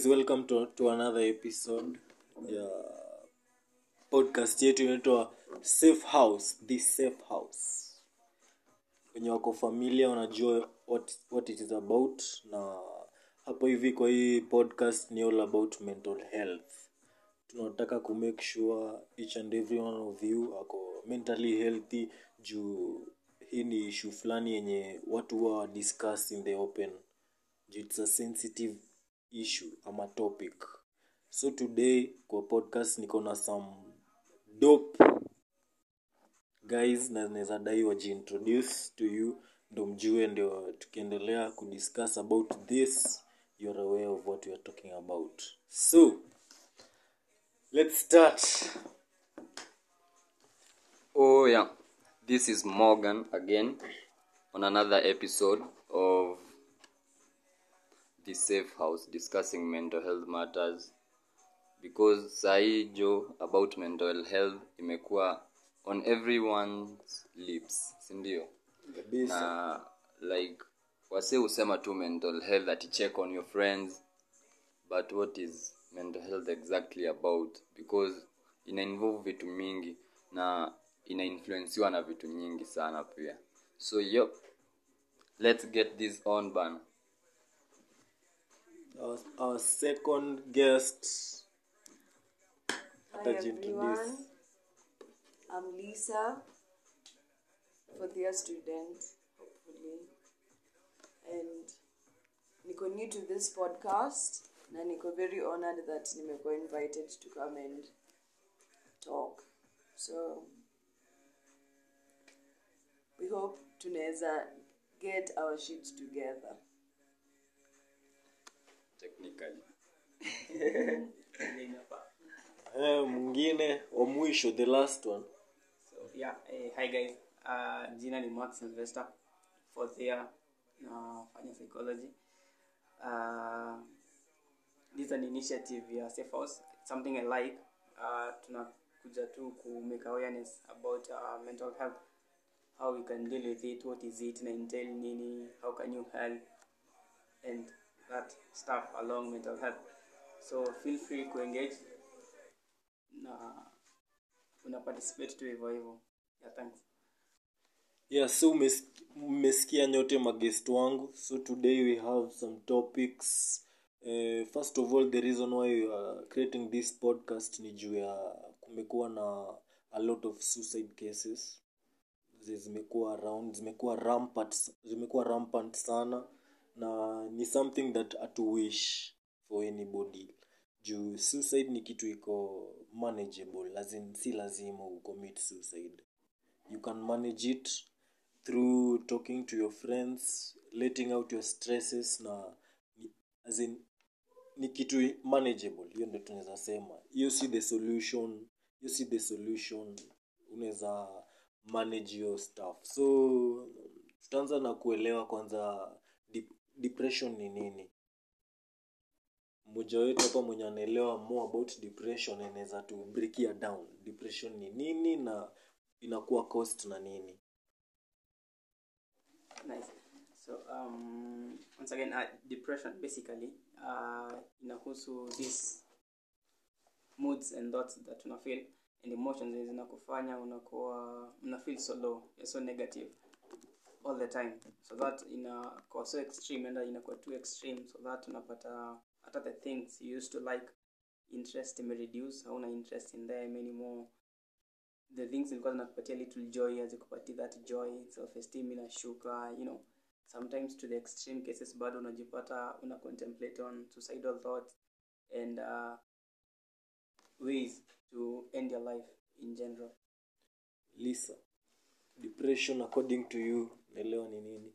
guys welcome to, to another episode. Ya podcast yetu inaitwa safe house the safe house. Wenye wako familia wanajua what, what it is about na hapo hivi kwa hii podcast ni all about mental health. Tunataka kumake sure each and every one of you ako mentally healthy juu hii ni ishu fulani yenye watu huwa discuss in the open. Juu it's a sensitive issue ama topic. So today kwa podcast niko na some dope guys na naweza dai wajiintroduce to you ndo mjue ndio tukiendelea kudiscuss about this you're aware of what we are talking about. So let's start. Oh yeah, this is Morgan again on another episode the Safe House discussing mental health matters. Because sahi jo about mental health imekuwa on everyone's lips, si ndio? kabisa. Na like wase husema tu mental health ati check on your friends but what is mental health exactly about? Because ina involve vitu mingi na ina influensiwa na vitu nyingi sana pia. So yo let's get this on bana our, our second guest Hi everyone, I'm Lisa, fourth year student, hopefully, and niko new to this podcast na niko very honored that nimekuwa invited to come and talk. So we hope tunaweza get our shit together. Technically eh, mwingine wa mwisho the last one So yeah, eh, hi guys. Uh, jina ni Max Sylvester, fourth year nafanya psychology. Uh, this is an initiative ya Safe House. It's something I like. Uh, tunakuja tu ku make awareness about uh, mental health, how we can deal with it, what is it, na entail nini, how can you help, and that stuff along mental health. So feel free to engage na una participate tu hivyo hivyo. Yeah, thanks. Yeah so mmesikia nyote magest wangu. So today we have some topics. Uh, first of all the reason why we are creating this podcast ni juu ya kumekuwa na a lot of suicide cases. Zi- zimekuwa around zimekuwa rampant zimekuwa rampant sana na ni something that hatu wish for anybody. Juu suicide ni kitu iko manageable lazim si lazima ucommit suicide. You can manage it through talking to your friends letting out your stresses na as in, ni kitu manageable hiyo ndo tunaweza sema. Hiyo si the solution hiyo si the solution unaweza manage your stuff. So tutaanza na kuelewa kwanza depression ni nini? Mmoja wetu hapa mwenye anaelewa more about depression anaweza tu break it down. Depression ni nini na inakuwa cost na nini? Nice. So um, once again uh, depression basically uh, inahusu this moods and thoughts that una feel and emotions zinakufanya unakuwa una feel so low so negative all the time. So that inakuwa so extreme and inakuwa too extreme. So that unapata hata the things you used to like interest imereduce hauna interest in them anymore. The things zilikuwa zinakupatia little joy hazikupatia that joy. Self esteem inashuka you know. Sometimes to the extreme cases bado unajipata una contemplate on suicidal thoughts and uh, ways to end your life in general. Lisa depression according to you naelewa ni nini?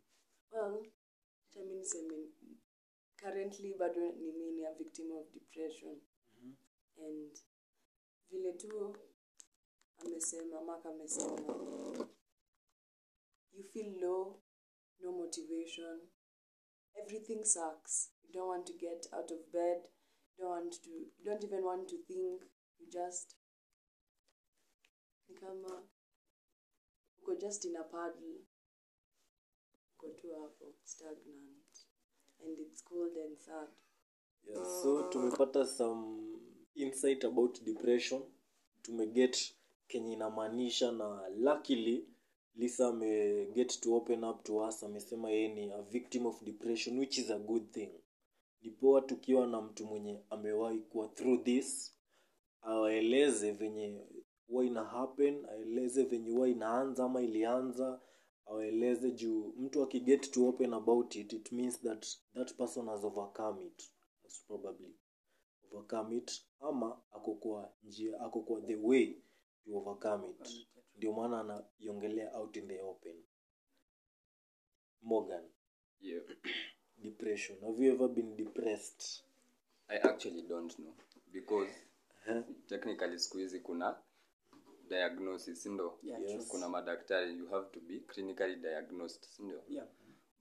Well, niseme currently bado ni mi ni a victim of depression. And vile tu amesema mak amesema you feel low no motivation everything sucks. You don't want to get out of bed you don't want to you don't even want to think. You just ni kama uko just in a puddle tu hapo stagnant. And it's cold and sad. Yeah, so tumepata some insight about depression. Tumeget kenye inamaanisha na luckily lisa ameget to open up to us amesema yeye ni a victim of depression which is a good thing. Ni poa tukiwa na mtu mwenye amewahi kuwa through this aeleze venye huwa ina happen aeleze venye huwa inaanza ama ilianza awaeleze juu mtu akiget to open about it it means that that person has overcome it most probably. Overcome it ama ako kwa njia ako kwa the way to overcome it. Ndio maana anaiongelea out in the open. Morgan. Yeah. depression. Have you ever been depressed? I actually don't know. Because huh? technically siku hizi kuna diagnosis sindo Yeah, Yes. kuna madaktari you have to be clinically diagnosed sindo Yeah.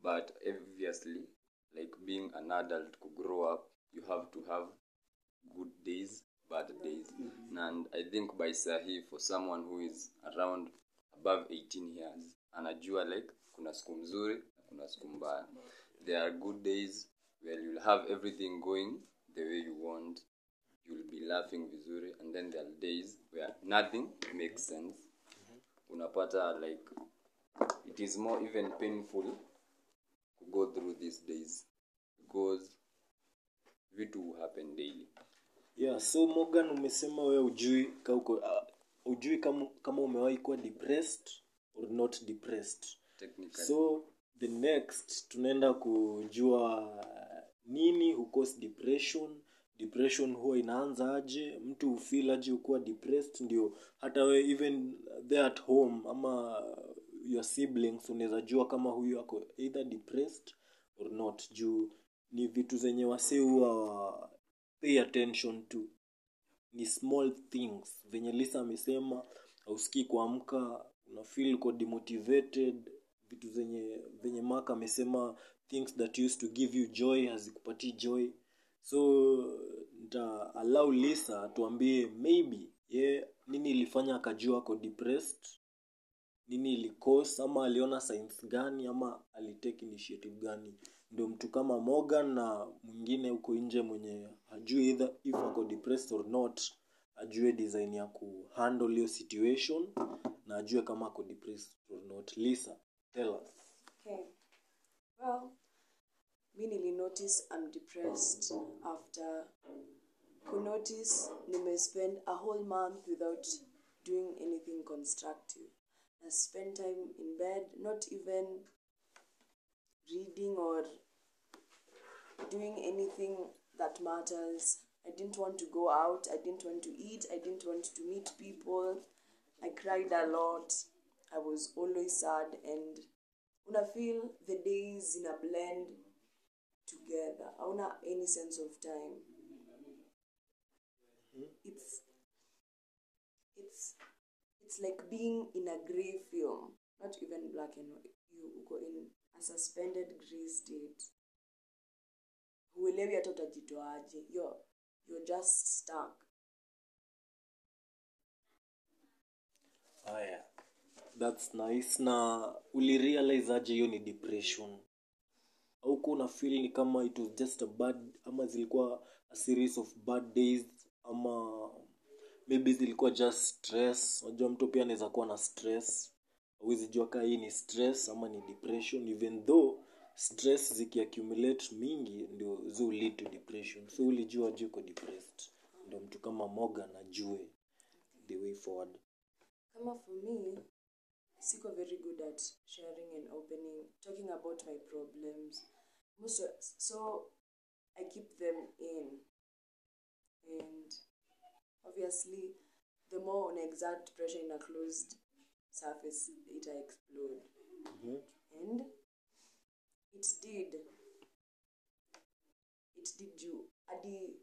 but obviously like being an adult to grow up you have to have good days bad days mm -hmm. and i think by sahi for someone who is around above 18 years anajua like kuna siku mzuri na kuna siku mbaya there are good days where you'll have everything going the way you want you'll be laughing vizuri and then there are days where nothing makes sense. Unapata like it is more even painful to go through these days because vitu happen daily. Yeah so morgan umesema wewe ujui ka uko uh, ujui kama, kama umewahi kuwa depressed or not depressed. Technically. So the next tunaenda kujua nini hukos depression depression huwa inaanza aje? Mtu hufeel aje ukuwa depressed? Ndio hata we even there at home ama your siblings unaweza jua kama huyu ako either depressed or not. Juu ni vitu zenye wase huwa pay attention to. Ni small things. Venye lisa amesema ausikii kuamka unafeel uko demotivated. Vitu zenye venye mak amesema things that used to give you joy hazikupatii joy so nita allow lisa tuambie maybe ye nini ilifanya akajua ako depressed? Nini ilikos ama aliona signs gani? Ama alitake initiative gani? Ndio mtu kama morgan na mwingine huko nje mwenye ajue either if ako depressed or not ajue design ya kuhandle hiyo situation na ajue kama ako depressed or not. Lisa tell us. Okay. Well, mi nilinotice I'm depressed after kunotice nimespend a whole month without doing anything constructive. I spend time in bed, not even reading or doing anything that matters. I didn't want to go out. I didn't want to eat. I didn't want to meet people. I cried a lot. I was always sad and una feel the days in a blend together. Hauna any sense of time. It's it's it's like being in a grey film, not even black and white. You go in a suspended grey state. Huelewi hata utajitoaje. You're, you're just stuck. haya thats nice na ulirealize aje hiyo ni depression auku na feel ni kama it was just a bad ama zilikuwa a series of bad days ama maybe zilikuwa just stress. Unajua mtu pia anaweza kuwa na stress. Huwezi jua kaa hii ni stress ama ni depression even though stress zikiaccumulate mingi ndio zi lead to depression. So ulijua juu uko depressed. Ndio mtu kama morgan ajue the way forward. Kama for me, siko very good at sharing and opening, talking about my problems. Most of, so I keep them in. And obviously, the more on exert pressure in a closed surface, it explode. Mm-hmm. And it did. It did you. Adi,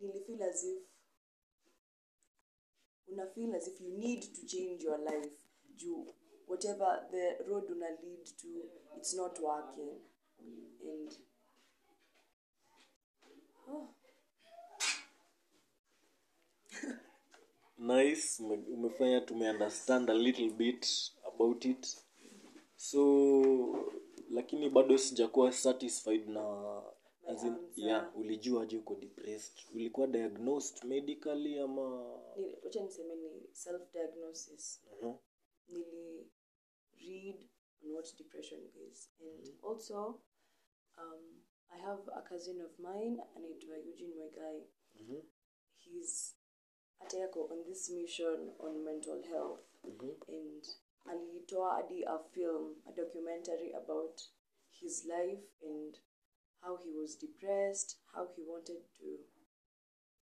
nilifeel as if una feel as if you need to change your life juu whatever the road una lead to it's not working and oh, nice. Ume- umefanya tumeunderstand a little bit about it. So lakini bado sijakuwa satisfied na as in, yeah, ulijuaje uko depressed. Ulikuwa diagnosed medically ama? Wacha niseme ni self diagnosis Mhm. nili read on what depression is. And also um, i have a cousin of mine anaitwa eugene wegai Mhm. he's hata yako on this mission on mental health. Mhm. and alitoa hadi a film a documentary about his life and how he was depressed how he wanted to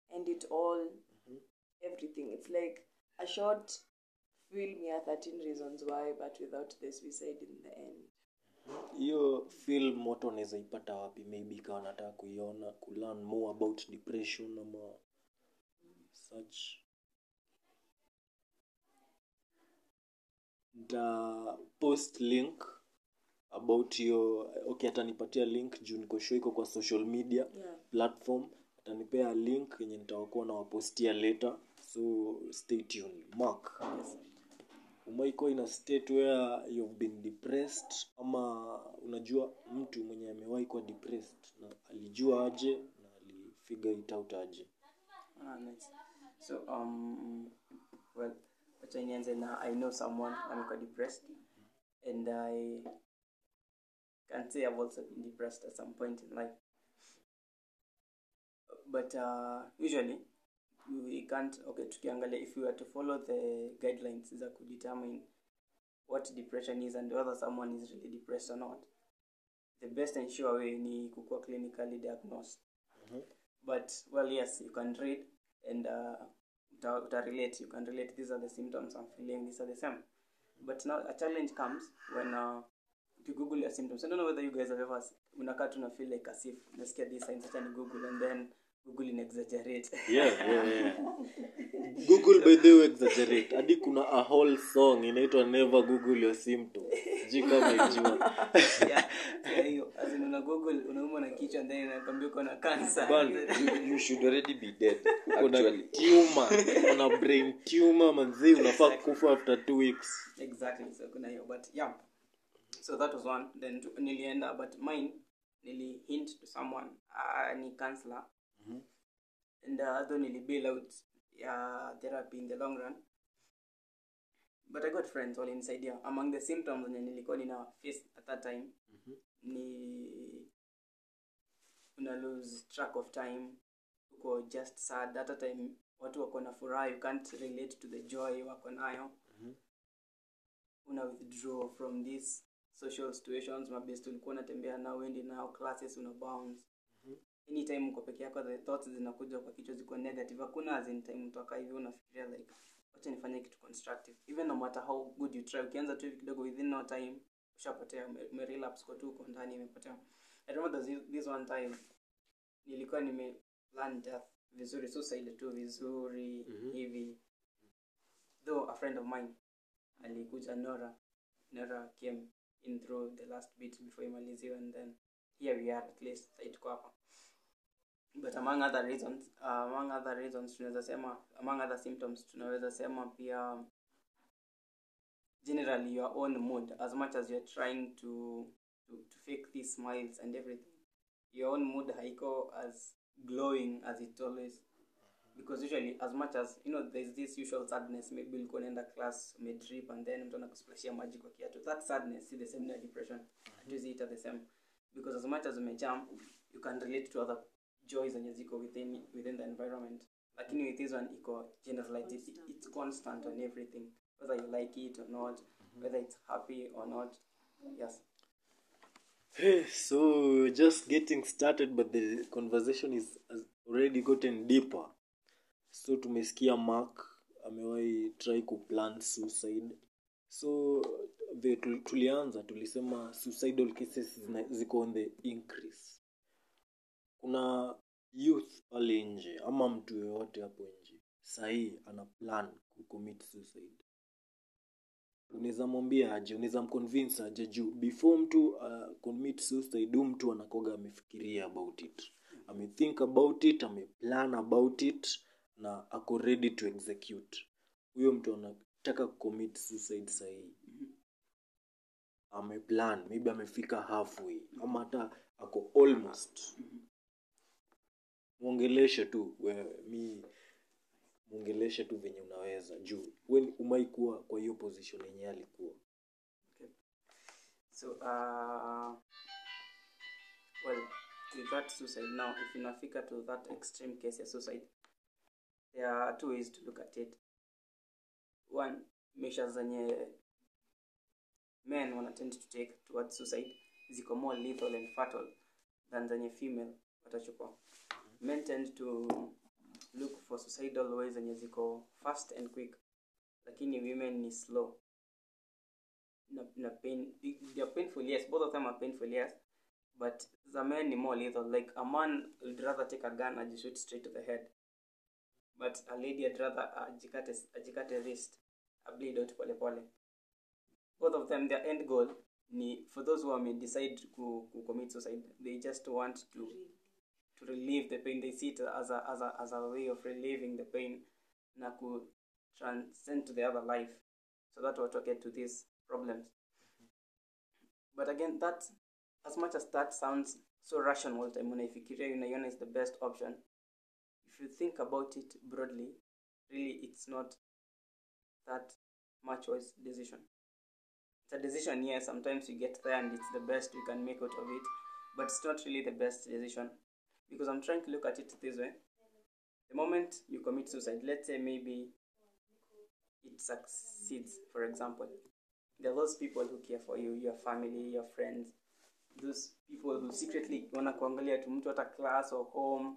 end it all. Everything. It's like a short film yeah, 13 reasons why but without the suicide in the end hiyo film watu wanaweza ipata wapi? Maybe ikawa nataka kuiona ku learn more about depression ama such. Nta post link about hiyo okay atanipatia link juu niko sure iko kwa social media Yeah. platform. Atanipea link yenye nitawakuwa nawapostia later. So stay tuned. Mark umaikuwa in a state where you've been depressed ama unajua mtu mwenye amewahi kuwa depressed na alijua aje na alifigure it out aje Ah. So, um, well, wacha nianze na I know someone amekuwa depressed and I can say I've also been depressed at some point in life. But uh, usually we can't, okay, tukiangalia if we were to follow the guidelines za kudetermine what depression is and whether someone is really depressed or not, the best and sure way ni kukua clinically diagnosed. mm-hmm. but well yes you can read and uh, uta, uta relate you can relate these are the symptoms i'm feeling these are the same but now a challenge comes when uh, you google your symptoms i don't know whether you guys have ever unakaa tuna feel like as if unasikia these signs acha ni google and then google in exaggerate. Yeah, yeah, yeah. google by the way exaggerate. Hadi kuna a whole song inaitwa never google your symptom. Sijui kama ijua. Yeah yeah, hiyo. As in una google unaumwa na kichwa then inakwambia uko na cancer. Bana, you, you should already be dead. Kuna tumor. Kuna brain tumor manzi unafaa kufa after two weeks. Exactly so kuna hiyo but yeah. So that was one. Then to, nilienda but mine nili hint to someone uh, ni counselor and uh, though nili bail out ya therapy in the long run. But i got friends walinisaidia among the symptoms zenye nilikuwa nina face at that time ni una lose track of time uko just sad. At that time watu wako na furaha you can't relate to the joy wako nayo. Mm -hmm. una withdraw from these social situations mabest ulikuwa unatembea nao wendi nao classes una bounce anytime uko peke yako the thoughts zinakuja kwa kichwa ziko negative. Hakuna as in time mtoka hivi unafikiria like wacha nifanye kitu constructive. Even no matter how good you try ukianza tu hivi kidogo within no time ushapotea ume, relapse kwa tu uko ndani imepotea. I remember this, this one time nilikuwa nime plan death vizuri suicide tu vizuri hivi. Though a friend of mine alikuja nora nora came in through the last bit before imaliziwe and then here we are at least kwa hapa but among other reasons uh, among other reasons tunaweza sema among other symptoms tunaweza sema pia generally your own mood as much as you're trying to, to, to fake these smiles and everything your own mood haiko as glowing as it always. Because usually as much as you know there's this usual sadness maybe ulikuwa unaenda class umedrip and then mtu anakusplashia maji kwa kiatu. That sadness is the same na depression. Hatuwezi ita the same. Because as much as umejam you can relate to other joys zenye ziko within within the environment lakini with this one iko generalized it, it's constant on everything. Whether you like it or not whether it's happy or not yes. Hey, so just getting started but the conversation is already gotten deeper. So tumesikia mark amewahi try kuplan suicide. So the tul- tulianza tulisema suicidal cases ziko on the increase kuna youth pale nje ama mtu yoyote hapo nje sahii ana plan kucommit suicide. Unaweza mwambia aje unaweza mconvince aje juu. Before mtu uh, commit suicide huu mtu anakoga amefikiria about it. Amethink about it ameplan about it na ako ready to execute. Huyo mtu anataka kucommit suicide sahii. Ameplan maybe amefika halfway ama hata ako almost mwongeleshe tu wewe mi mwongeleshe tu venye unaweza juu we umai kuwa kwa hiyo position yenye alikuwa So, uh, well, to that suicide now, if inafika to that extreme case ya suicide, there are two ways to look at it. One, measures zenye men wana tend to take towards suicide ziko more lethal and fatal than zenye female watachukua. Men tend to look for suicidal ways zenye ziko fast and quick, lakini women ni slow. Na, na pain they are painful yes both of them are painful yes but the men ni more lethal. Like a man would rather take a gun and shoot straight to the head but a lady would rather ajikate ajikate wrist a bleed out pole pole. Both of them their end goal ni for those who may decide to, to commit suicide they just want to relieve the pain. They see it as a, as a, as a way of relieving the pain na ku transcend to the other life. So that watu get to these problems. But again that as much as that sounds so rational unaifikiria unaiona is the best option. If you think about it broadly really it's not that much wise decision. It's a decision yes sometimes you get there and it's the best you can make out of it but it's not really the best decision because i'm trying to look at it this way. The moment you commit suicide let's say maybe it succeeds for example. There are those people who care for you your family your friends. Those people who secretly want wanakuangalia tu mtu hata class or home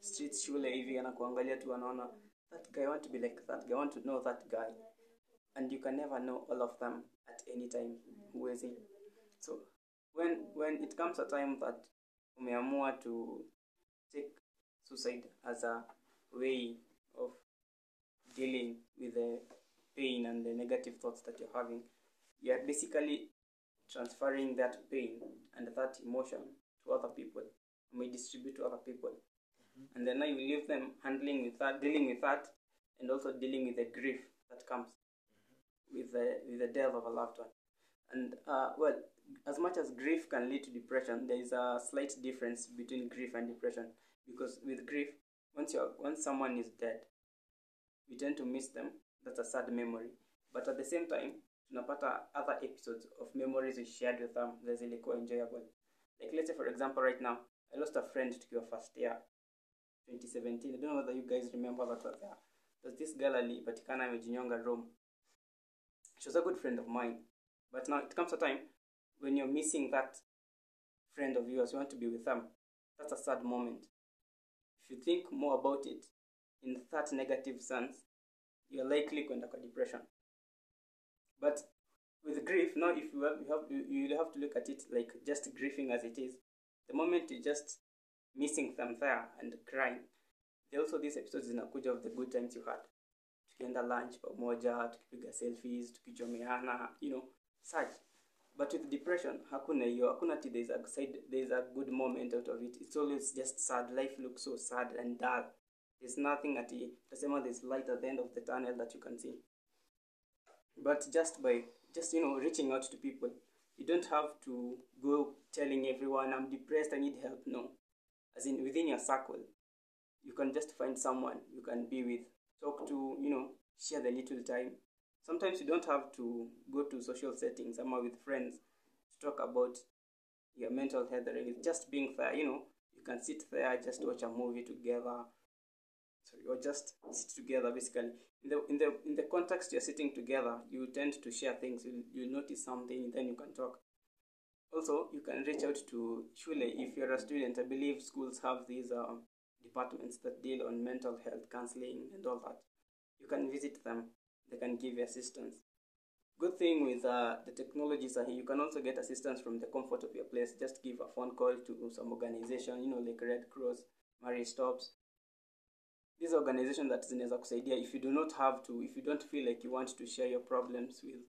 streets shule hivi anakuangalia tu anaona that guy want to be like that guy want to know that guy. And you can never know all of them at any time Who is huwezi so when when it comes a time that umeamua to take suicide as a way of dealing with the pain and the negative thoughts that you're having. You are basically transferring that pain and that emotion to other people. You may distribute to other people. Mm-hmm. and then now you leave them handling with that dealing with that and also dealing with the grief that comes with the with the death of a loved one. And uh, well as much as grief can lead to depression there is a slight difference between grief and depression. Because with grief once you once someone is dead we tend to miss them. That's a sad memory. But at the same time tunapata other episodes of memories we shared with them that zilikuwa enjoyable. Like let's say for example right now i lost a friend to your first year 2017 i don't know whether you guys remember that was there. There's this girl alipatikana amejinyonga room. she was a good friend of mine. But now it comes a time when you're missing that friend of yours you want to be with them that's a sad moment. If you think more about it in that negative sense you're likely kwenda kwa depression. But with grief now if you have, you have you, have to look at it like just grieving as it is. The moment you're just missing them there and crying there also these episodes zinakuja of the good times you had. Tukienda lunch pamoja tukipiga selfies tukijomeana, you know such but with depression hakuna hiyo hakuna ati there's a side there's a good moment out of it. It's always just sad. Life looks so sad and dull there's nothing ati tasema there's light at the end of the tunnel that you can see. But just by just you know reaching out to people you don't have to go telling everyone i'm depressed i need help. No. As in within your circle you can just find someone you can be with talk to you know share the little time sometimes you don't have to go to social settings ama with friends to talk about your mental health really just being there you know you can sit there just watch a movie together. Sorry, or just sit together basically. In the in the in the context you're sitting together you tend to share things you you notice something then you can talk. Also you can reach out to shule if you're a student i believe schools have these um, departments that deal on mental health counseling and all that. You can visit them they can give you assistance. Good thing with uh, the technologies are here you can also get assistance from the comfort of your place. Just give a phone call to some organization you know like red cross mary stops. These organization that zinaweza kusaidia if you do not have to if you don't feel like you want to share your problems with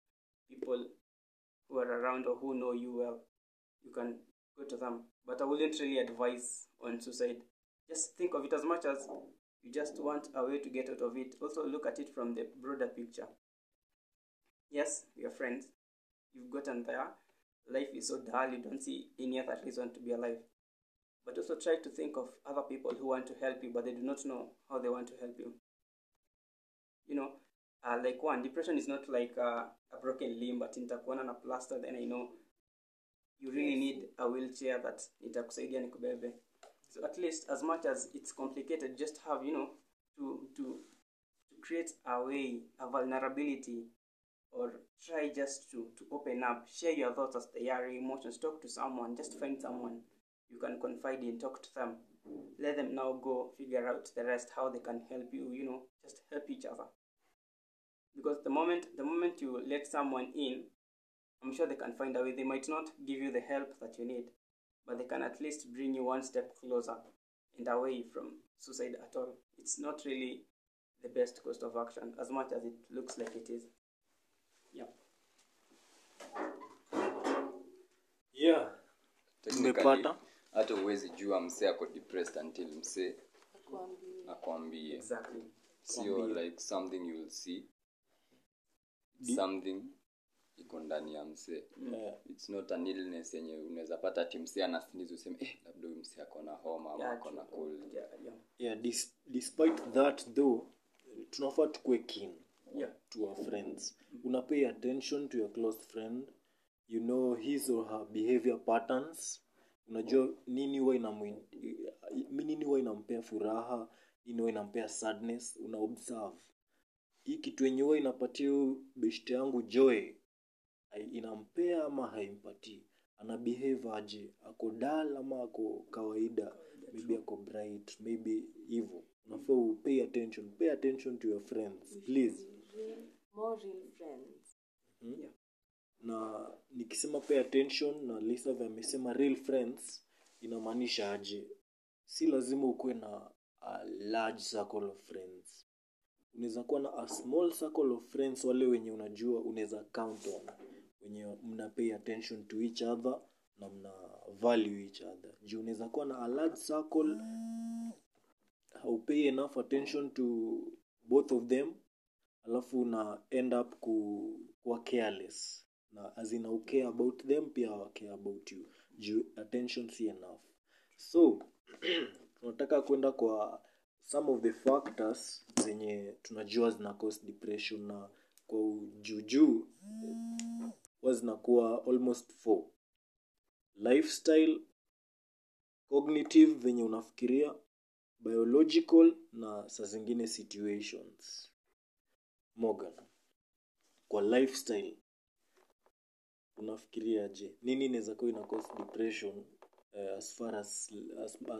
people who are around or who know you well you can go to them. But i wouldn't really advise on suicide. Just think of it as much as you just want a way to get out of it. Also look at it from the broader picture. Yes are friends. You've gotten there. Life is so dull you don't see any other reason to be alive. But also try to think of other people who want to help you but they do not know how they want to help you. You know uh, like one depression is not like uh, a broken limb but in nitakuona na plaster then i know. You really need a wheelchair that itakusaidia nikubebe at least as much as it's complicated just have you know to to to create a way a vulnerability or try just to to open up share your thoughts as they are emotions. Talk to someone just find someone you can confide in talk to them. Let them now go figure out the rest how they can help you you know just help each other. Because the moment the moment you let someone in i'm sure they can find a way. They might not give you the help that you need but they can at least bring you one step closer and away from suicide at all. It's not really the best course of action as much as it looks like it is. Yeah. Yeah. Tumepata. hata uwezi jua msee ako depressed until msee akwambie. Exactly. Sio like something you will see something iko ndani ya msee yeah. its not an illness yenye unaweza pata ati msee anasinizi useme eh, labda huyu msee ako na homa ama ako na cold. yeah yeah. Yeah dis, despite that though tunafaa tukue kin yeah. to our friends. Una pay attention to your close friend. You know his or her behavior patterns. Unajua nini huwa inam nini huwa inampea furaha nini huwa inampea sadness una observe. Hii kitu yenye huwa inapatia beshte yangu joy inampea ama haimpatii. Ana behave aje? Ako dal ama ako kawaida? Maybe ako bright maybe hivyo unafaa pay attention. Pay attention to your friends please. More real friends. na nikisema pay attention na lisa vya amesema real friends inamaanisha aje? Si lazima ukuwe na a large circle of friends. Unaweza kuwa na a small circle of friends wale wenye unajua unaweza count on wenye mna pay attention to each other na mna value each other. Juu unaweza kuwa na a large circle haupay enough attention to both of them. Alafu una end up ku, kuwa careless. Na as in care about them pia care about you. Juu attention si enough. So tunataka kwenda kwa some of the factors zenye tunajua zina cause depression na kwa ujuujuu huwa zinakuwa almost four. Lifestyle cognitive venye unafikiria biological na saa zingine situations. Morgan kwa lifestyle unafikiria je nini inaweza kuwa ina cause depression uh, as far as, as uh,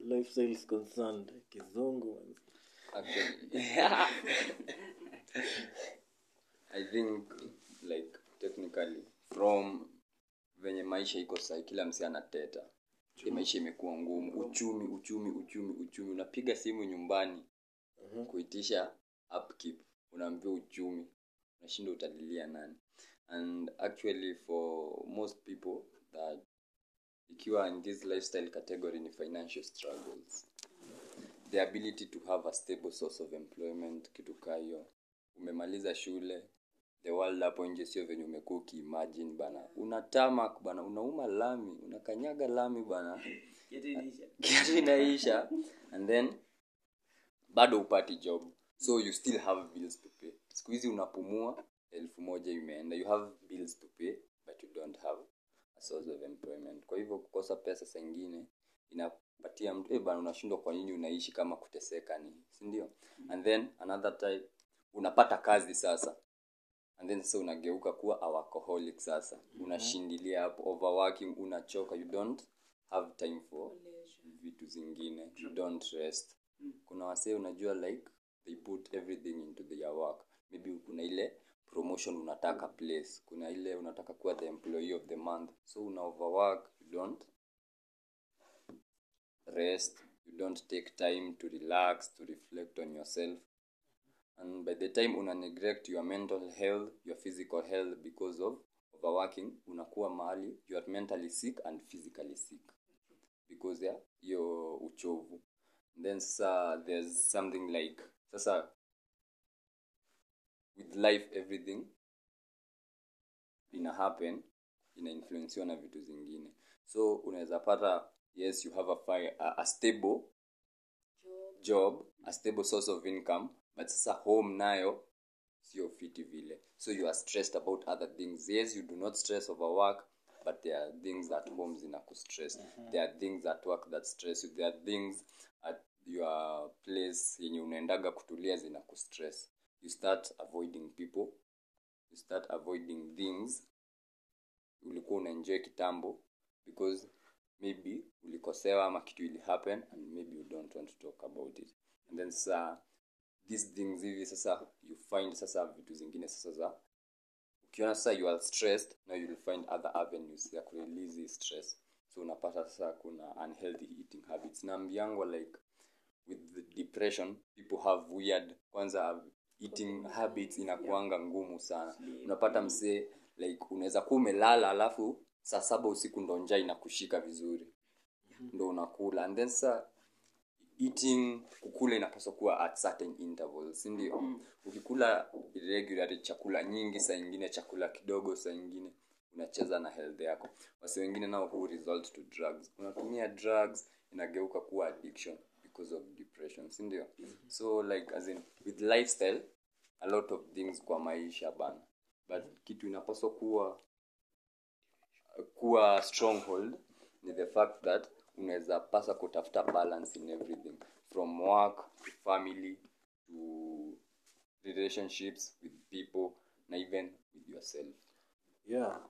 lifestyle is concerned? Kizungu actually i think like technically from venye maisha iko sai kila msi anateta. Maisha imekuwa ngumu. Uchumi uchumi uchumi uchumi. Unapiga simu nyumbani kuitisha upkeep. Unaambia uchumi. Unashinda utalilia nani. And actually for most people that ikiwa in this lifestyle category ni financial struggles. The ability to have a stable source of employment kitu umemaliza shule the world hapo nje sio venye umekuwa ukiimagine bana. Unatama bana unauma lami unakanyaga lami bana. Kiatu inaisha. And then bado upati job. So you still have bills to pay. Siku hizi unapumua elfu moja imeenda. You have bills to pay but you don't have a source of employment. Kwa hivyo kukosa pesa sengine inapatia mtu eh bana unashindwa kwa nini unaishi kama kuteseka ni si ndio? And then another type unapata kazi sasa and then sasa unageuka kuwa alcoholic sasa. Unashindilia hapo overworking unachoka you don't have time for vitu zingine. You don't rest. Kuna wasee unajua like they put everything into their work. Maybe kuna ile promotion unataka place. Kuna ile unataka kuwa the employee of the month. So una overwork you don't rest. You don't take time to relax to reflect on yourself and by the time una neglect your mental health your physical health because of overworking unakuwa mahali you are mentally sick and physically sick because ya hiyo uchovu. Then sasa there's something like sasa with life everything ina happen inainfluensiwa na vitu zingine. So unaweza pata yes you have a, fire, a, a stable job a stable source of income but sasa home nayo sio fiti vile. So you are stressed about other things. Yes you do not stress over work but there are things at home zina kustress there are things at work that stress you. There are things at your place yenye unaendaga kutulia zina kustress you start avoiding people. You start avoiding things. Ulikuwa unaenjoy kitambo because maybe ulikosewa ama kitu ili happen and maybe you don't want to talk about it. And then sasa these things hivi sasa you find sasa vitu zingine sasa za ukiona sasa you are stressed now you'll find other avenues ya kurelease stress. So unapata sasa kuna unhealthy eating habits. Naambiangwa like with the depression people have weird kwanza eating habits inakuanga ngumu sana. Unapata msee like unaweza kuwa umelala alafu saa saba usiku ndo njaa inakushika vizuri. Ndo unakula. And then sa eating kukula inapaswa kuwa at certain intervals si ndio? Mm. ukikula regular chakula nyingi saa ingine chakula kidogo saa nyingine unacheza na health yako. Wasi wengine nao hu result to drugs. Unatumia drugs inageuka kuwa addiction because of depression si ndio? Mm-hmm. so like as in with lifestyle a lot of things kwa maisha bana. But kitu inapaswa kuwa kuwa stronghold ni the fact that unaweza pasa kutafuta balance in everything. From work to family to relationships with people na even with yourself. Yeah.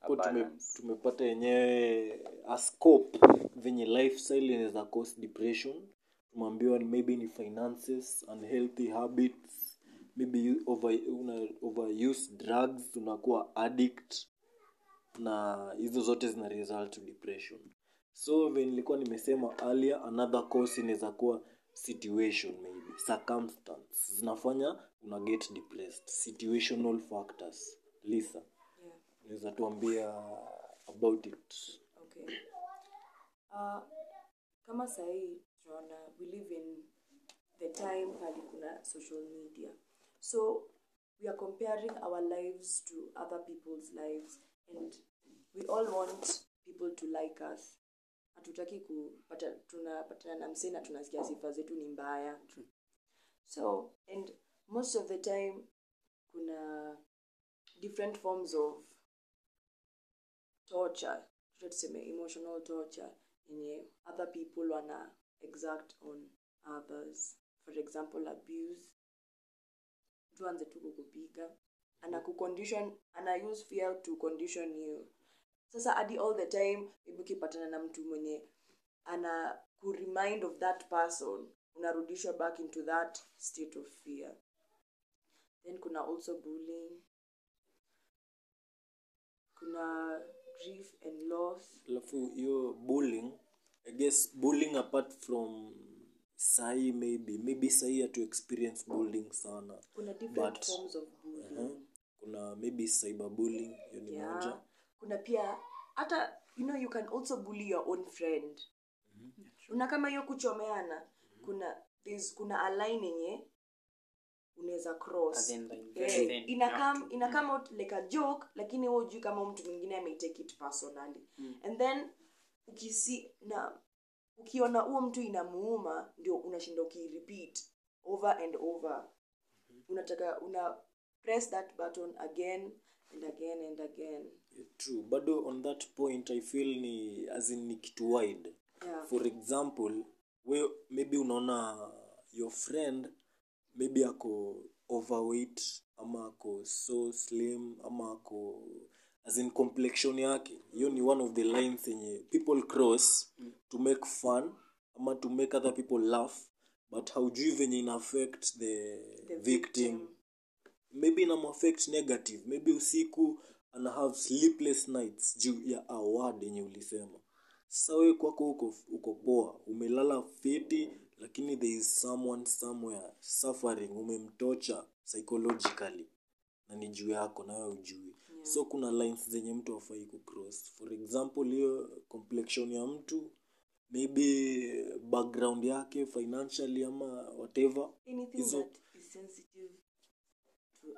Hapo tume, tumepata yenyewe a scope venye lifestyle inaweza cause depression. Tumeambiwa maybe ni finances unhealthy habits maybe over, una overuse drugs unakuwa addict na hizo zote zina result to depression so nilikuwa nimesema earlier another cause inaweza kuwa situation maybe. Circumstance. Zinafanya una get depressed. Situational factors. Lisa Yeah. unaweza tuambia about it? Okay. Uh, kama sahii tunaona we live in the time pali kuna social media. So we are comparing our lives to other people's lives and we all want people to like us hatutaki kupata tunapatana na msee na tunasikia sifa zetu ni mbaya. So and most of the time kuna different forms of torture. Tuta tuseme emotional torture yenye other people wana exact on others. For example abuse. Tuanze tu kukupiga. Ana kucondition ana use fear to condition you sasa hadi all the time maybe ukipatana na mtu mwenye ana kuremind of that person unarudishwa back into that state of fear. Then kuna also bullying. Kuna grief and loss. Alafu hiyo bullying i guess bullying apart from sahii maybe maybe sahii hatu experience bullying sana. Kuna different But- forms of bullying. uh-huh. kuna maybe cyber bullying hiyo ni yeah. moja kuna pia hata you know you can also bully your own friend. Una kama hiyo kuchomeana kuna there's, kuna a line yenye unaweza cross. Then Eh, then- ina come ina come out like a joke lakini wewe hujui kama mtu mwingine ameitake it personally. And then ukisi na ukiona huo mtu inamuuma ndio unashinda ukirepeat over and over. Unataka una press that button again and again and again true bado on that point i feel ni as in ni kitu wide Yeah. for example we maybe unaona your friend maybe ako overweight ama ako so slim ama ako as in complexion yake hiyo ni one of the lines yenye people cross mm. to make fun ama to make other people laugh but haujui venye ina affect the, The victim victim. Maybe inamuaffect negative. Maybe usiku ana have sleepless nights juu ya award yenye ulisema. Sasa wewe kwako uko, uko poa. Umelala fiti lakini there is someone somewhere suffering. Umemtocha psychologically. Na ni juu yako nawe ujui yeah. so kuna lines zenye mtu afai kucross. For example hiyo complexion ya mtu maybe background yake financially ama whatever anything Hizo- that is sensitive. to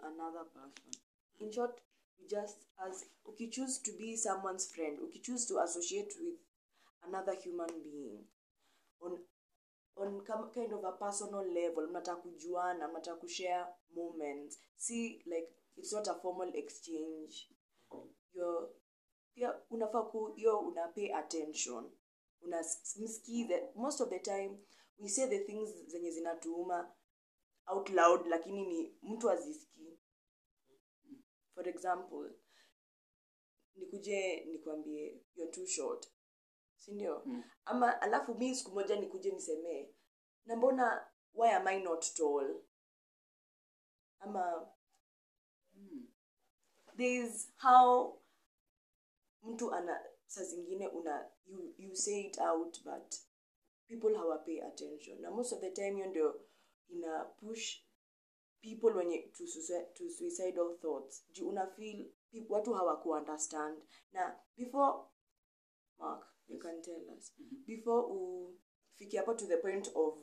another person. In short you just as ukichoose to be someone's friend ukichoose to associate with another human being on on kind of a personal level mnataka kujuana mnataka kushare moments see like it's not a formal exchange. You're pia unafaa ku una pay attention. Una most of the time we say the things zenye zinatuuma out loud lakini ni mtu for example nikuje nikwambie you're too short. Sindio mm. ama alafu mi siku moja nikuje nisemee na mbona why am i not tall? Ama thereis how mtu ana saa zingine una you, you say it out but people hawapay attention. Na most of the time hiyo ndio ina push people wenye to, suicide, to suicidal thoughts. Juu una feel people, watu hawakuunderstand na before mark you can tell us. Before ufike hapo to the point of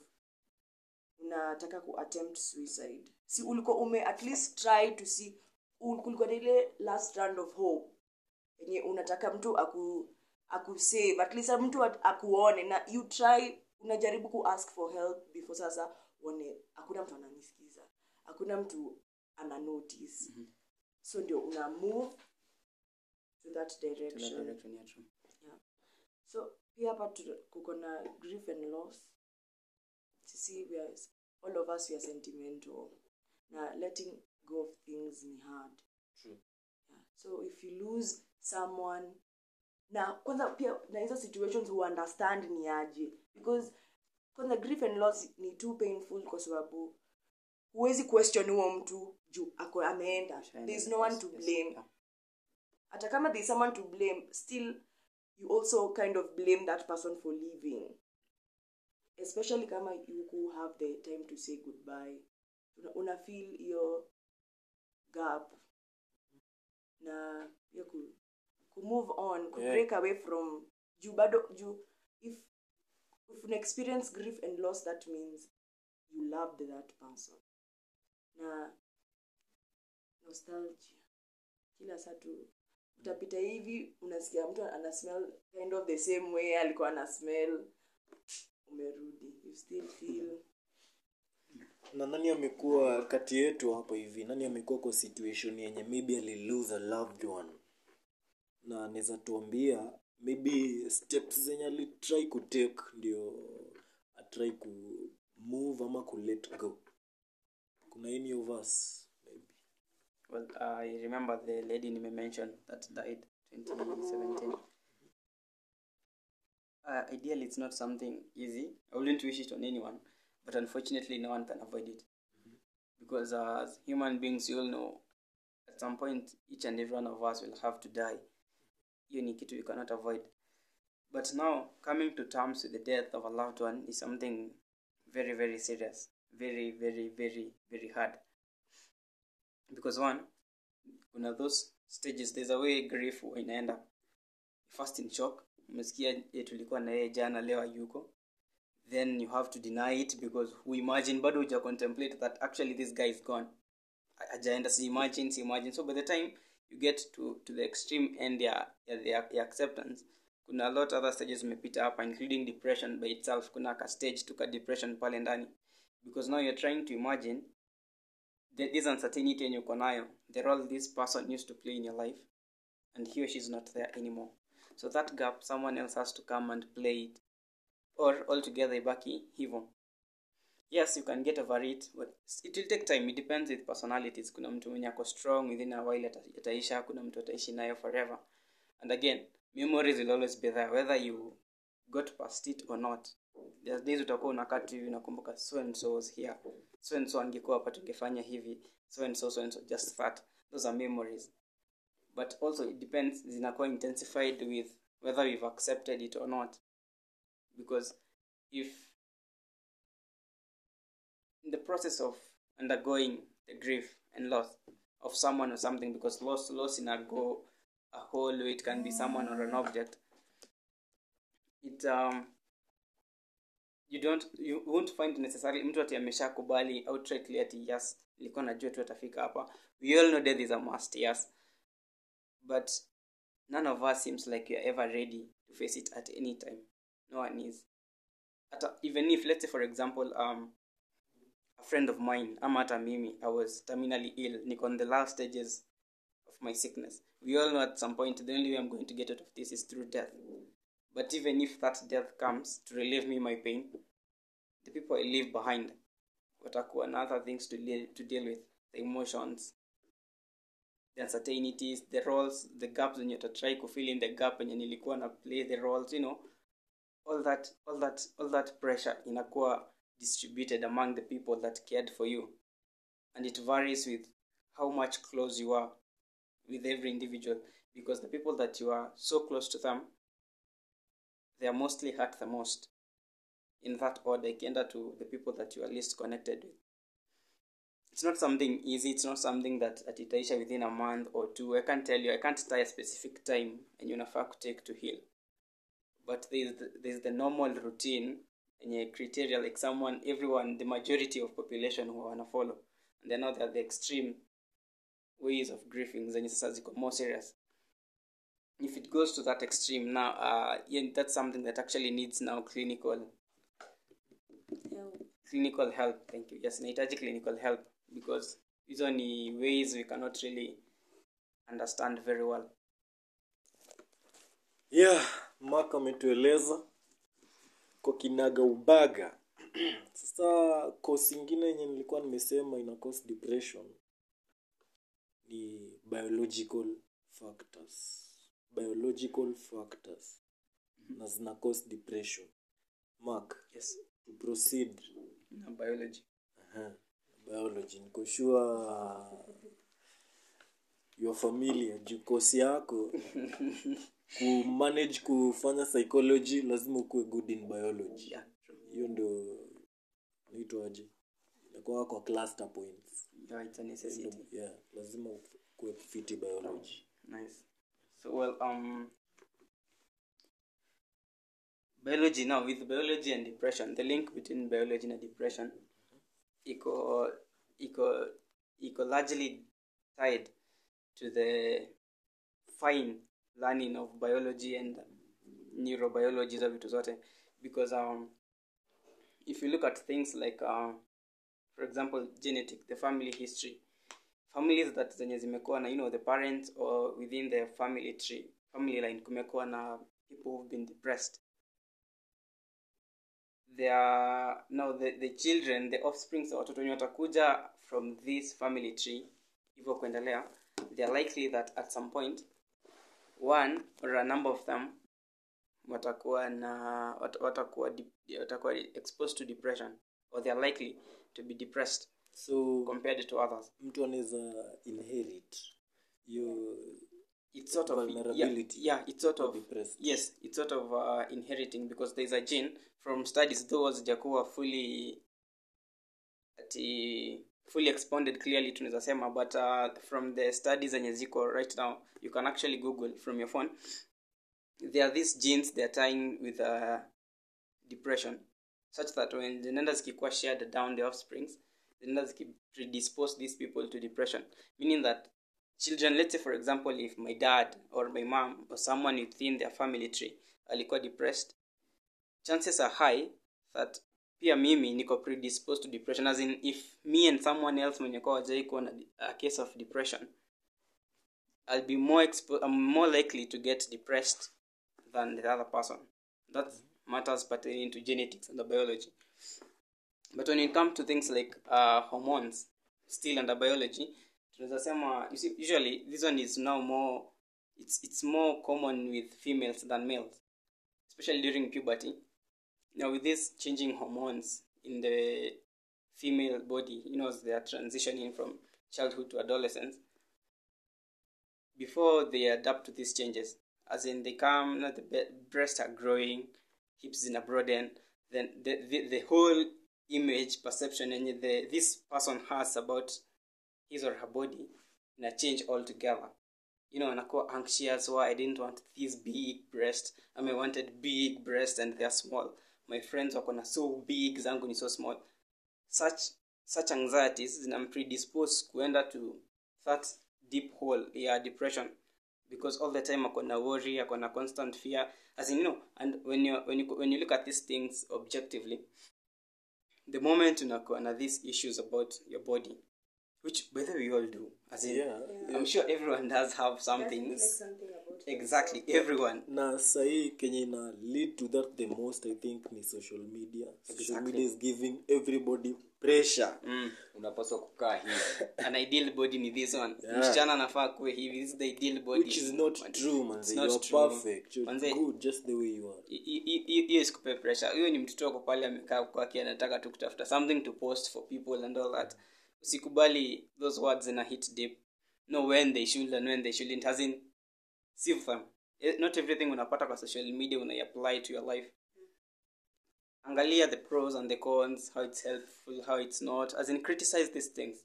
unataka kuattempt suicide. Si uliko ume at least try to see kulikuwa na ile last round of hope. Yenye unataka mtu aku akusave at least mtu akuone na you try unajaribu ku ask for help before sasa one hakuna mtu ananisikiza hakuna mtu ana notice mm -hmm. so ndio una move to that direction, To that direction yeah, true. yeah. so pia hapa kuko na grief and loss sisi we are, all of us we are sentimental na letting go of things ni hard True. yeah. so if you lose someone na kwanza pia na hizo situations who understand ni aje because kwanza grief and loss ni too painful kwa sababu huwezi question huo mtu juu ako ameenda. There's is no one to blame. ata hata kama there is someone to blame still you also kind of blame that person for leaving. Especially kama you who have the time to say goodbye. Una, una feel hiyo gap. Na ya ku, ku move on ku Yeah. break away from juu bado juu if if una experience grief and loss that means you loved that person na nostalgia. Kila saa tu utapita hivi unasikia mtu ana smell kind of the same way alikuwa ana smell umerudi you still feel. Na nani amekuwa kati yetu hapo hivi? Nani amekuwa kwa situation yenye maybe ali lose a loved one? Na anaweza tuambia maybe steps zenye alitry kutake ndio atry ku move ama kulet go kuna any of us maybe Well, I remember the lady Nime mention that died 2017. Uh, ideally, it's not something easy. I wouldn't wish it on anyone, but unfortunately, no one can avoid it. Because uh, as human beings, you all know, at some point, each and every one of us will have to die. Hiyo ni kitu you cannot avoid. But now, coming to terms with the death of a loved one is something very, very serious. Very, very, very, very hard. because one kuna those stages there's a way grief inaenda. First in shock umesikia tulikuwa na yeye jana leo hayuko. Then you have to deny it because who imagine bado uja contemplate that actually this guy is gone. Ajaenda si imagine si imagine. So by the time you get to, to the extreme end ya, ya, ya, ya acceptance kuna a lot other stages umepita hapa including depression by itself. Kuna ka stage tuka depression pale ndani because now you're trying to imagine the, this uncertainty in uko nayo the role this person used to play in your life and he or she's not there anymore. So that gap someone else has to come and play it. Or altogether ibaki hivo yes you can get over it but it will take time. It depends with personalities. Kuna mtu mwenye ako strong within a while ataisha kuna mtu ataishi nayo forever. And again memories will always be there whether you got past it or not there's days utakuwa unakati hivi so and so was here. So and so angekuwa hapa tungefanya hivi. So and so so and so. Just that. Those are memories. But also it depends zinakuwa intensified with whether we've accepted it or not. Because if in the process of undergoing the grief and loss of someone or something because loss loss in a go a whole way it can be someone or an object it um you don't you won't find necessarily mtu ati ameshakubali outrightly ati yes nilikuwa najua tu atafika hapa. We all know death is a must yes. But none of us seems like you are ever ready to face it at any time. No one is. At even if let's say for example um a friend of mine ama hata mimi i was terminally ill niko on the last stages of my sickness. We all know at some point the only way i'm going to get out of this is through death but even if that death comes to relieve me my pain the people i leave behind watakuwa na other things to, deal, to deal with. The emotions the uncertainties the roles the gaps wenye utatry kufill in the gap wenye nilikuwa na play the roles you know. All that all that all that pressure inakuwa distributed among the people that cared for you. And it varies with how much close you are with every individual. Because the people that you are so close to them they are mostly hurt the most in that order ikienda to the people that you are least connected with. It's not something easy it's not something that at itaisha within a month or two. I can't tell you i can't tie a specific time and unafaa kutake to heal. But there's the, there's the normal routine yenye criteria like someone everyone the majority of population who wanna follow. And then now there are the extreme ways of grieving zenye sasa ziko more serious if it goes to that extreme now uh, yeah, that's something that actually needs now clinical clinical help. Thank you. Yes nahitaji clinical help because hizo ni ways we cannot really understand very well. Yeah mak ametueleza. Kwa kinaga ubaga. Sasa kosi ingine yenye nilikuwa nimesema ina cause depression ni biological factors biological factors na zina cause depression. Mark yes. to proceed. Na biology. Aha, biology. Niko sure your familia jukosi yako kumanage kufanya psychology lazima ukuwe good in biology. Yeah hiyo ndio naitwaje inakuwa kwa cluster points. Yeah it's a necessity. Yeah lazima ukuwe fiti biology. Nice. So well, um, biology now with biology and depression, the link between biology and depression, eco, eco, eco largely tied to the fine learning of biology and neurobiology za vitu because um, if you look at things like uh, for example genetic the family history families that zenye zimekuwa na you know the parents or within the family tree family line kumekuwa na people who've been depressed. They are now the, the children the offsprings a watoto wenye watakuja from this family tree hivyo kuendelea they are likely that at some point one or a number of them watakuwa na watakuwa watakuwa exposed to depression or they are likely to be depressed so compared to others mtu anaweza inherit it's sort of Vulnerability yeah yeah it's sort of depressed. yes it's sort of uh, inheriting because there's a gene from studies though zijakuwa fully ati fully expounded clearly tunaweza sema but uh, from the studies zenye ziko right now you can actually google from your phone there are these genes they are tying with uh, depression such that when the nenders zikikuwa shared down the offsprings zinaenda zikipreddispose these people to depression. Meaning that children let's say for example if my dad or my mom or someone within their family tree alikuwa depressed chances are high that pia mimi niko predisposed to depression. As in if me and someone else mwenye kwa wajai kuwa na a case of depression i'll be more expo- I'm more likely to get depressed than the other person. That matters pertaining to genetics and the biology but when it comes to things like uh, hormones still under biology tunaweza you usually this one is now more it's, it's more common with females than males especially during puberty. Now with this changing hormones in the female body you know they are transitioning from childhood to adolescence before they adapt to these changes as in they come now the breasts are growing hips in a broaden then the, the, the whole image perception and the this person has about his or her body in a change altogether. You know anakuwa anxious why i didn't want this big breast. I mean, I wanted big breast and they're small. My friends wako na so big zangu ni so small. Such such anxieties zinampredispose kuenda to that deep hole ya depression. Because all the time ako na worry ako na constant fear. As in you know and when you when you when you look at these things objectively the moment unakuwa na these issues about your body which by the way we all do as in Yeah. i'm sure everyone does have some things exactly everyone. na sahii kenye ina lead to that the most i think ni social media. Exactly. social media is giving everybody pressure. Mm. unapaswa kukaa hivi. An ideal body ni this one. Yeah. msichana anafaa kuwe hivi. This is the ideal body. Which is not true manze not you are true. perfect. You're Manze- good just the way you are. hiyo isikupe pressure. Huyo ni mtoto wako pale amekaa kwake anataka tu kutafuta something to post for people and all that. Usikubali those words in a hit deep. Know when they should and when they shouldn't. As in them Eh, not everything unapata kwa social media unaiapply to your life. Angalia the pros and the cons how it's helpful how it's not as in criticize these things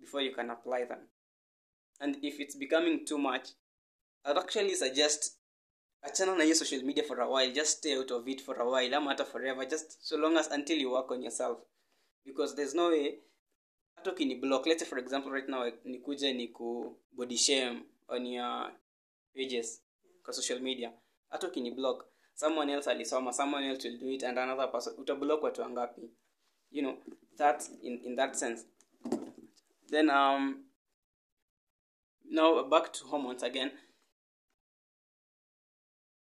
before you can apply them. And if it's becoming too much i'd actually suggest achana na hiyo social media for a while just stay out of it for a while ama hata forever just so long as until you work on yourself. Because there's no way hata ukini block let's say for example right now nikuje ni ku body shame on your pages kwa social media. Hata ukini block someone else alisoma someone else will do it and another person utablock watu wangapi? You know that in, in that sense. Then um now back to hormones again.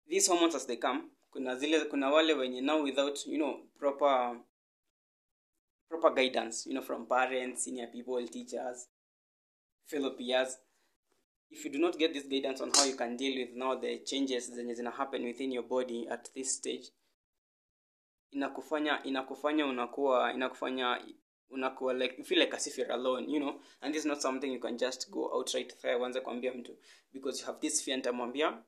These hormones as they come kuna zile kuna wale wenye now without you know proper proper guidance you know from parents senior people teachers fellow peers if you do not get this guidance on how you can deal with now the changes zenye zina happen within your body at this stage inakufanya inakufanya unakuwa inakufanya unakuwa like you feel like as if you're alone you know? And this is not something you can just go outright there uanze kuambia mtu. Because you have this fear nitamwambia.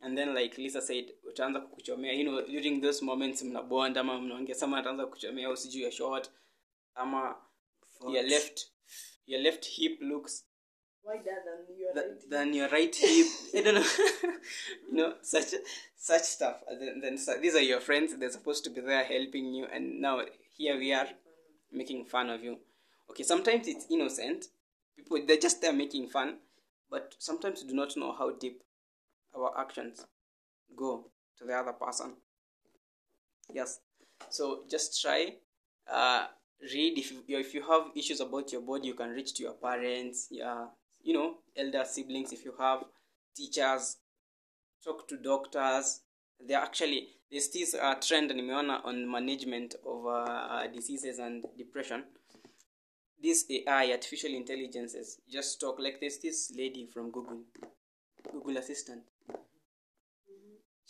And then like lisa said utaanza kukuchomea. You know during those moments mnabonda ama mnaongea sama ataanza kukuchomea au sijui short ama your left your left hip looks wider than your th- right than your right hip. I don't know. you know, such such stuff. And then, then so these are your friends. They're supposed to be there helping you, and now here we are making fun of you. Okay, sometimes it's innocent. People they're just there making fun, but sometimes we do not know how deep our actions go to the other person. Yes. So just try. Uh, read if you if you have issues about your body, you can reach to your parents, yeah, you know, elder siblings if you have, teachers, talk to doctors. They're actually there's this uh, trend nimeona on management of uh, diseases and depression. This AI, artificial intelligences, just talk like there's this lady from Google, Google Assistant.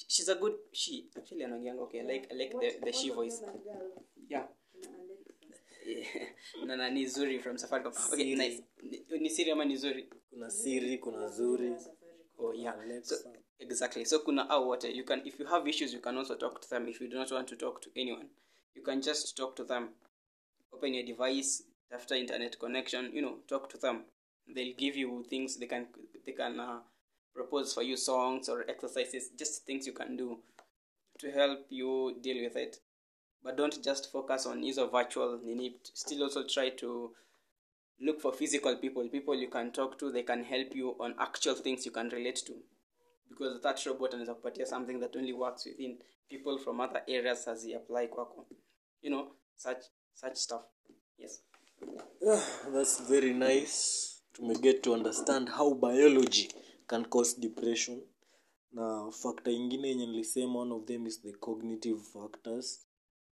She's a good she actually anaongeanga okay like like the the she voice yeah na nani zuri from safaricom. Okay Siri. nice. Ni, ni siri ama ni zuri? Kuna siri kuna zuri. Oh yeah so exactly. So kuna au wote you can if you have issues you can also talk to them. If you do not want to talk to anyone you can just talk to them. Open your device after internet connection you know talk to them. They'll give you things they can they can uh, propose for you songs or exercises just things you can do to help you deal with it but don't just focus on use of virtual nini. Still also try to look for physical people. People you can talk to they can help you on actual things you can relate to. Because that robot anaweza kupatia something that only works within people from other areas as apply kwako. You know such such stuff. Yes. That's very nice. To get to understand how biology can cause depression. Na factor ingine yenye nilisema one of them is the cognitive factors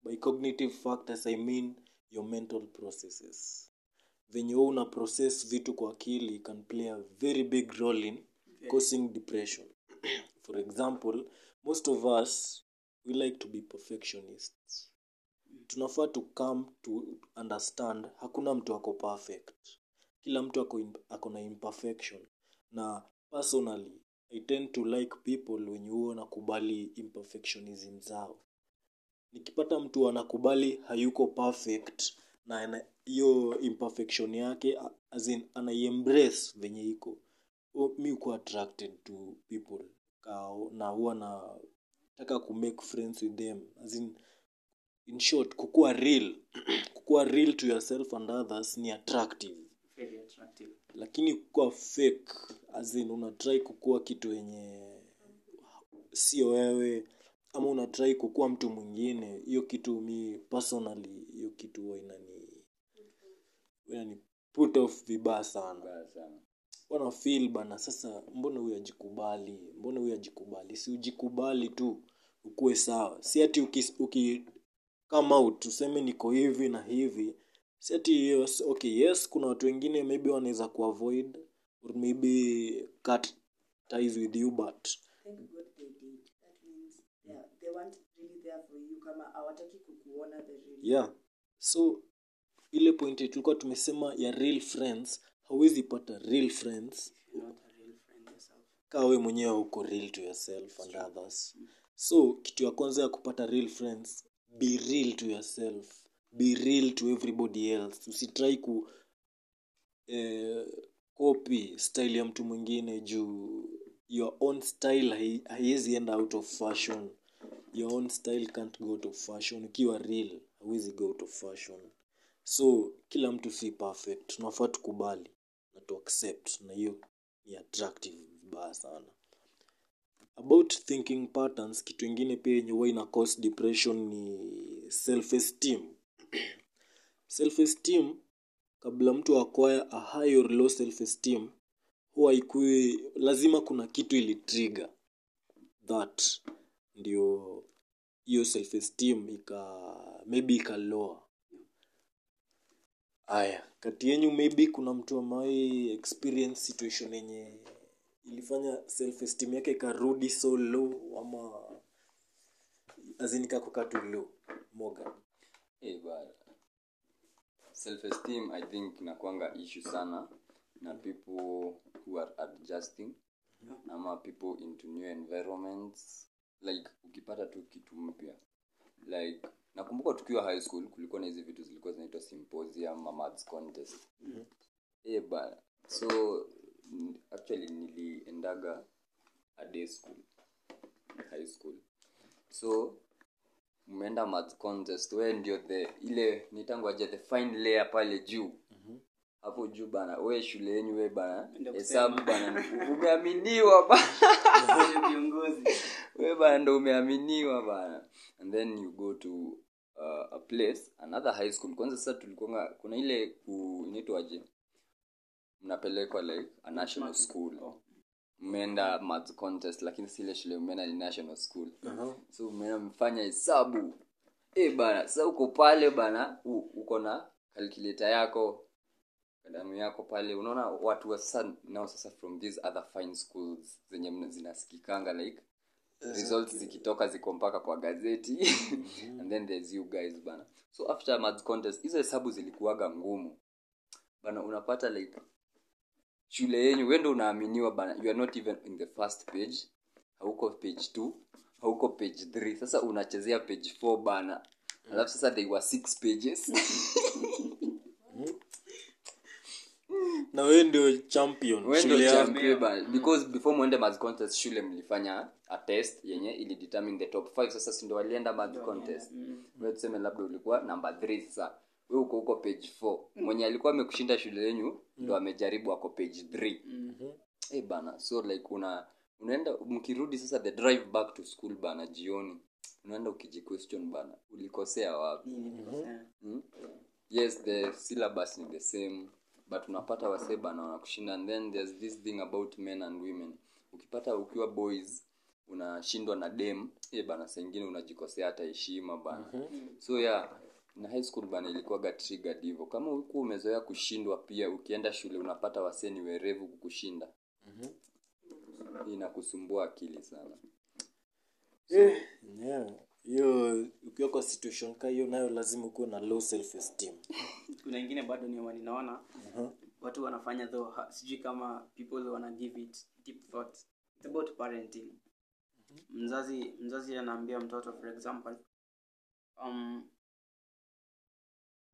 by cognitive factors i mean your mental processes. Venye huo una process vitu kwa akili can play a very big role in causing depression. For example most of us we like to be perfectionists. Tunafaa to come to understand hakuna mtu ako perfect. Kila mtu ako, ako na imperfection. Na personally i tend to like people wenye huo wanakubali imperfectionism zao nikipata mtu anakubali hayuko perfect na hiyo imperfection yake as in anaiembrace venye iko. Mi uko attracted to people. Kao, na huwa nataka kumake friends with them. As in, in short kukuwa real. Kukuwa real to yourself and others ni attractive. Very attractive. Lakini kukuwa fake as in unatrai kukua kitu yenye sio wewe ama unatrai kukuwa mtu mwingine hiyo kitu mi personally hiyo kitu huwa inani inani put off vibaya sana. Bana wana feel bana sasa mbona huyu ajikubali mbona huyu ajikubali si ujikubali tu ukuwe sawa. Si ati uki, uki come out useme niko hivi na hivi. Si ati yes, okay yes kuna watu wengine maybe wanaweza kuavoid or maybe cut ties with you but Thank God they did. That means they, are, they weren't really there for you kama hawataki kukuona the real. Yeah. So ile point tulikuwa tumesema ya real friends hauwezi pata real friends. You're not a real friend yourself. kaa we mwenyewe uko real to yourself and others. So kitu ya kwanza ya kupata real friends be real to yourself. Be real to everybody else. Usitrai ku eh, copy style ya mtu mwingine juu your own style haiwezi enda out of fashion your own style can't go to fashion. Ukiwa real hawezi go to fashion. So kila mtu si perfect. Tunafaa tukubali na to accept na hiyo ni attractive vibaya sana. About thinking patterns kitu ingine pia yenye huwa ina cause depression ni self esteem self esteem kabla mtu acquire a high or low self esteem huwa ikui lazima kuna kitu ili trigger that ndio hiyo self esteem ika maybe ikaloa. Haya, kati yenyu maybe kuna mtu amai experience situation yenye ilifanya self esteem yake ikarudi so low ama azinikako tu low moga Eh, but self esteem i think inakwanga issue sana na people who are adjusting ama people into new environments like ukipata tu kitu mpya. Like nakumbuka tukiwa high school kulikuwa na hizi vitu zilikuwa zinaitwa symposium maths contest. Eh bana so actually niliendaga a day school high school. So mmeenda math contest we ndio the ile nitangoaje the fine layer pale juu. Hapo juu bana we shule yenyu we bana hesabu bana umeaminiwa bana. Viongozi we bana ndo umeaminiwa bana. And then you go to uh, a place another high school. Kwanza sasa tulikuwa kuna ile ku- inaitwaje mnapelekwa like a national school. Umeenda math contest lakini si ile shule umeenda ni national school. Uh-huh. so umeenda mfanya hesabu. E bana sasa uko pale bana u- uko na calculator yako kalamu yako pale. Unaona watu wa sasa nao sasa from these other fine schools zenye zinasikikanga like results zikitoka ziko mpaka kwa gazeti. And then there's you guys bana. So after maths contest hizo hesabu zilikuwaga ngumu. Bana unapata like shule yenyu wendo unaaminiwa bana. You are not even in the first page. Hauko page 2 hauko page 3 sasa unachezea page 4 bana. Alafu sasa they were six pages na wewe ndio champion Wewe shule yako. champion. Bana because before mwende math contest shule mlifanya a test yenye ili determine the top 5 sasa si ndio walienda math contest? wewe tuseme labda ulikuwa number 3 sasa. Wewe uko huko page 4 mwenye alikuwa amekushinda shule yenu ndo amejaribu ako page 3 eh bana so like una unaenda mkirudi sasa the drive back to school bana jioni unaenda ukijiquestion bana ulikosea wapi? Mm? yes the syllabus ni the same but unapata wasee bana wanakushinda and then there's this thing about men and women. Ukipata ukiwa boys unashindwa na dem. E bana saa ingine unajikosea hata heshima bana. Mm-hmm. so yeah na high school bana ilikuwaga triggered hivyo. Kama huku umezoea kushindwa pia ukienda shule unapata wasee ni werevu kukushinda. Inakusumbua akili sana. So, Eh, yeah. Hiyo ukiwa kwa situation ka hiyo nayo lazima ukuwe na low self esteem kuna ingine bado ni ninaona uh-huh. watu wanafanya though ha- sijui kama people wana give it deep thought it's about parenting. Mzazi mzazi anaambia mtoto for example um,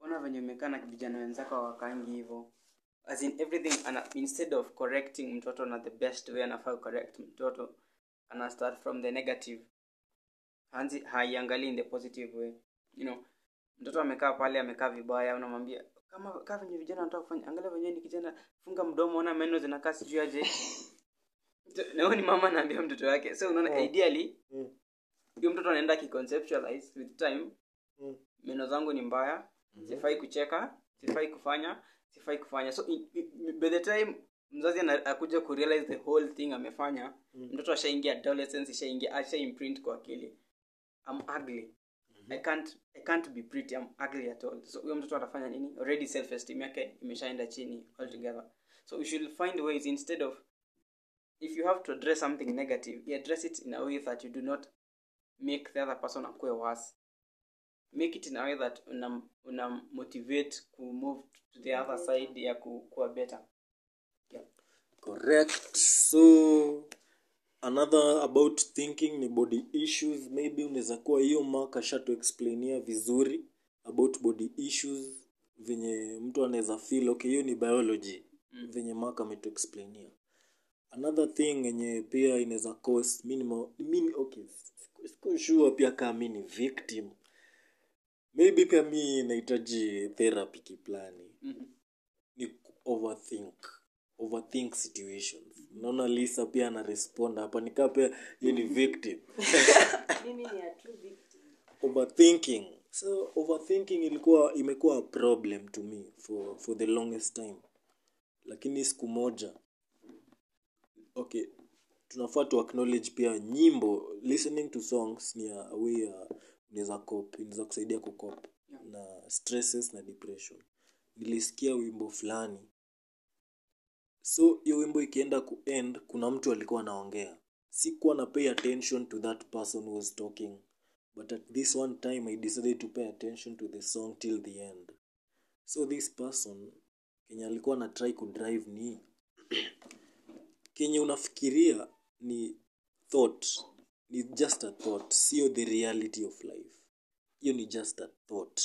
ona venye umekaa na vijana wenzako wakangi hivyo as in everything ana, instead of correcting mtoto na the best way anafaa correct mtoto ana start from the negative hanzi haiangalii in the positive way. You know mtoto amekaa pale amekaa vibaya unamwambia kama kaa venye vijana wanataka kufanya angalia venye ni kijana funga mdomo ona meno zinakaa sijui aje. Nao ni mama anaambia mtoto wake. So unaona yeah. ideally Mm. huyo mtoto anaenda akiconceptualize with time. Mm. meno zangu ni mbaya sifai kucheka sifai kufanya sifai kufanya. So in, in, by the time mzazi akuja kurealize the whole thing amefanya mtoto ashaingia adolescence ashaingia asha imprint kwa akili I'm ugly. I can't I can't be pretty. I'm ugly at all. So huyo mtoto atafanya nini? Already self esteem yake imeshaenda chini altogether. So we should find ways instead of if you have to address something negative you address it in a way that you do not make the other person akue worse. Make it in a way that una, una motivate ku move to the other side ya ku, kuwa better. Yeah. correct. So another about thinking ni body issues. Maybe unaweza kuwa hiyo mark ashatu explainia vizuri about body issues. Venye mtu anaweza feel okay hiyo ni biology. Mm. venye mark ametu explainia another thing yenye pia inaweza cause minimo, mini, okay siko- sure pia kama mi ni victim. Maybe pia mi nahitaji therapy kiplani. Mm-hmm. ni overthink overthink situations naona lisa pia ana respond hapa. Nikaa pia hiyo ni victim. Mimi ni a true victim. Overthinking. So overthinking ilikuwa imekuwa a problem to me for, for the longest time. Lakini siku moja okay tunafaa tu acknowledge pia nyimbo. Listening to songs ni a way ya unaweza cope inaweza kusaidia kukop na stresses na depression. Nilisikia wimbo fulani so hiyo wimbo ikienda kuend kuna mtu alikuwa anaongea. Sikuwa na pay attention to that person who was talking. But at this one time i decided to pay attention to the song till the end. So this person kenye alikuwa na try kudrive ni kenye unafikiria ni thought ni just a thought sio the reality of life. Hiyo ni just a thought.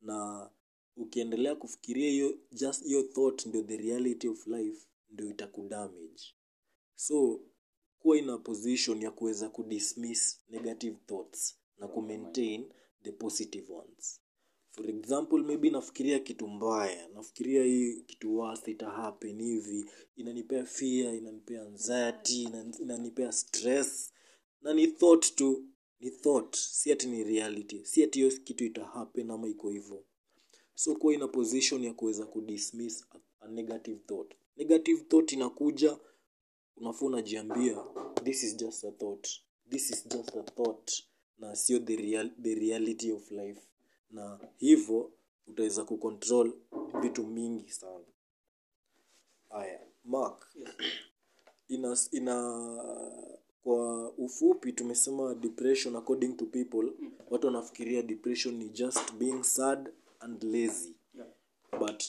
Na ukiendelea kufikiria hiyo just hiyo thought ndio the reality of life ndio itakudamage. So kuwa ina a position ya kuweza kudismiss negative thoughts na kumaintain the positive ones. For example maybe nafikiria kitu mbaya nafikiria hii kitu worse ita happen hivi inanipea fear inanipea anxiety inanipea stress na ni thought tu ni thought si ati ni reality si ati hiyo kitu ita happen ama iko hivyo. So kuwa ina position ya kuweza kudismiss a, a negative thought negative thought inakuja unafaa unajiambia this is just a thought. This is just a thought. Na sio the, real, the reality of life. Na hivyo utaweza kucontrol vitu mingi sana. Haya mark. Ina, ina kwa ufupi tumesema depression according to people watu wanafikiria depression ni just being sad and lazy. Yeah. but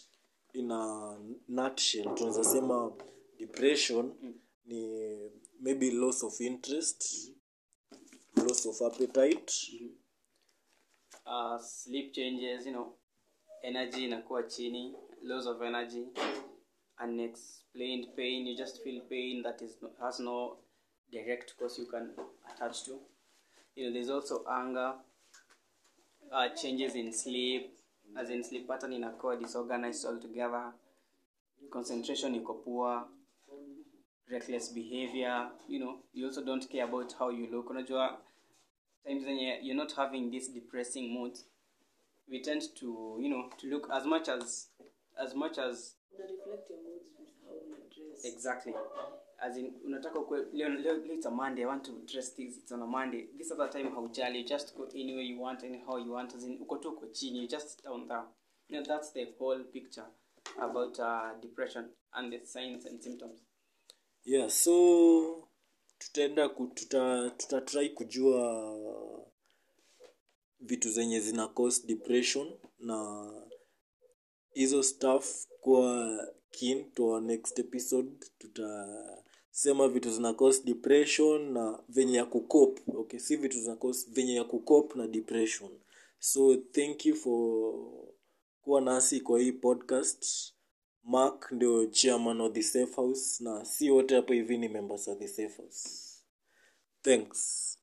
in a nutshell tunaweza sema depression ni maybe loss of interest loss of appetite. Uh, sleep changes you know energy inakuwa chini loss of energy unexplained pain you just feel pain that is no, has no direct cause you can attach to. You know there's also anger uh, changes in sleep as in sleep pattern inakuwa disorganized altogether. Concentration iko poor. Reckless behavior. You know you also don't care about how you look. Unajua times zenye you're not having this depressing mood we tend to you know to look as much as as much as exactly as in unataka ukwe leo, leo, leo it's a monday i want to dress things it's on a monday. This other time haujali you just go anywhere you want anyhow you want as in uko tu uko chini you just down there. You know that's the whole picture about uh, depression and the signs and symptoms. Yeah so tutaenda tuta, tuta try kujua vitu zenye zina cause depression na hizo stuff kwa kin to our next episode tutasema vitu zina cause depression na venye ya kukop okay si vitu zina cause venye ya kukop na depression. So thank you for kuwa nasi kwa hii podcast. Mark ndio chairman of the safe house na si wote hapo hivi ni members of the safe house. Thanks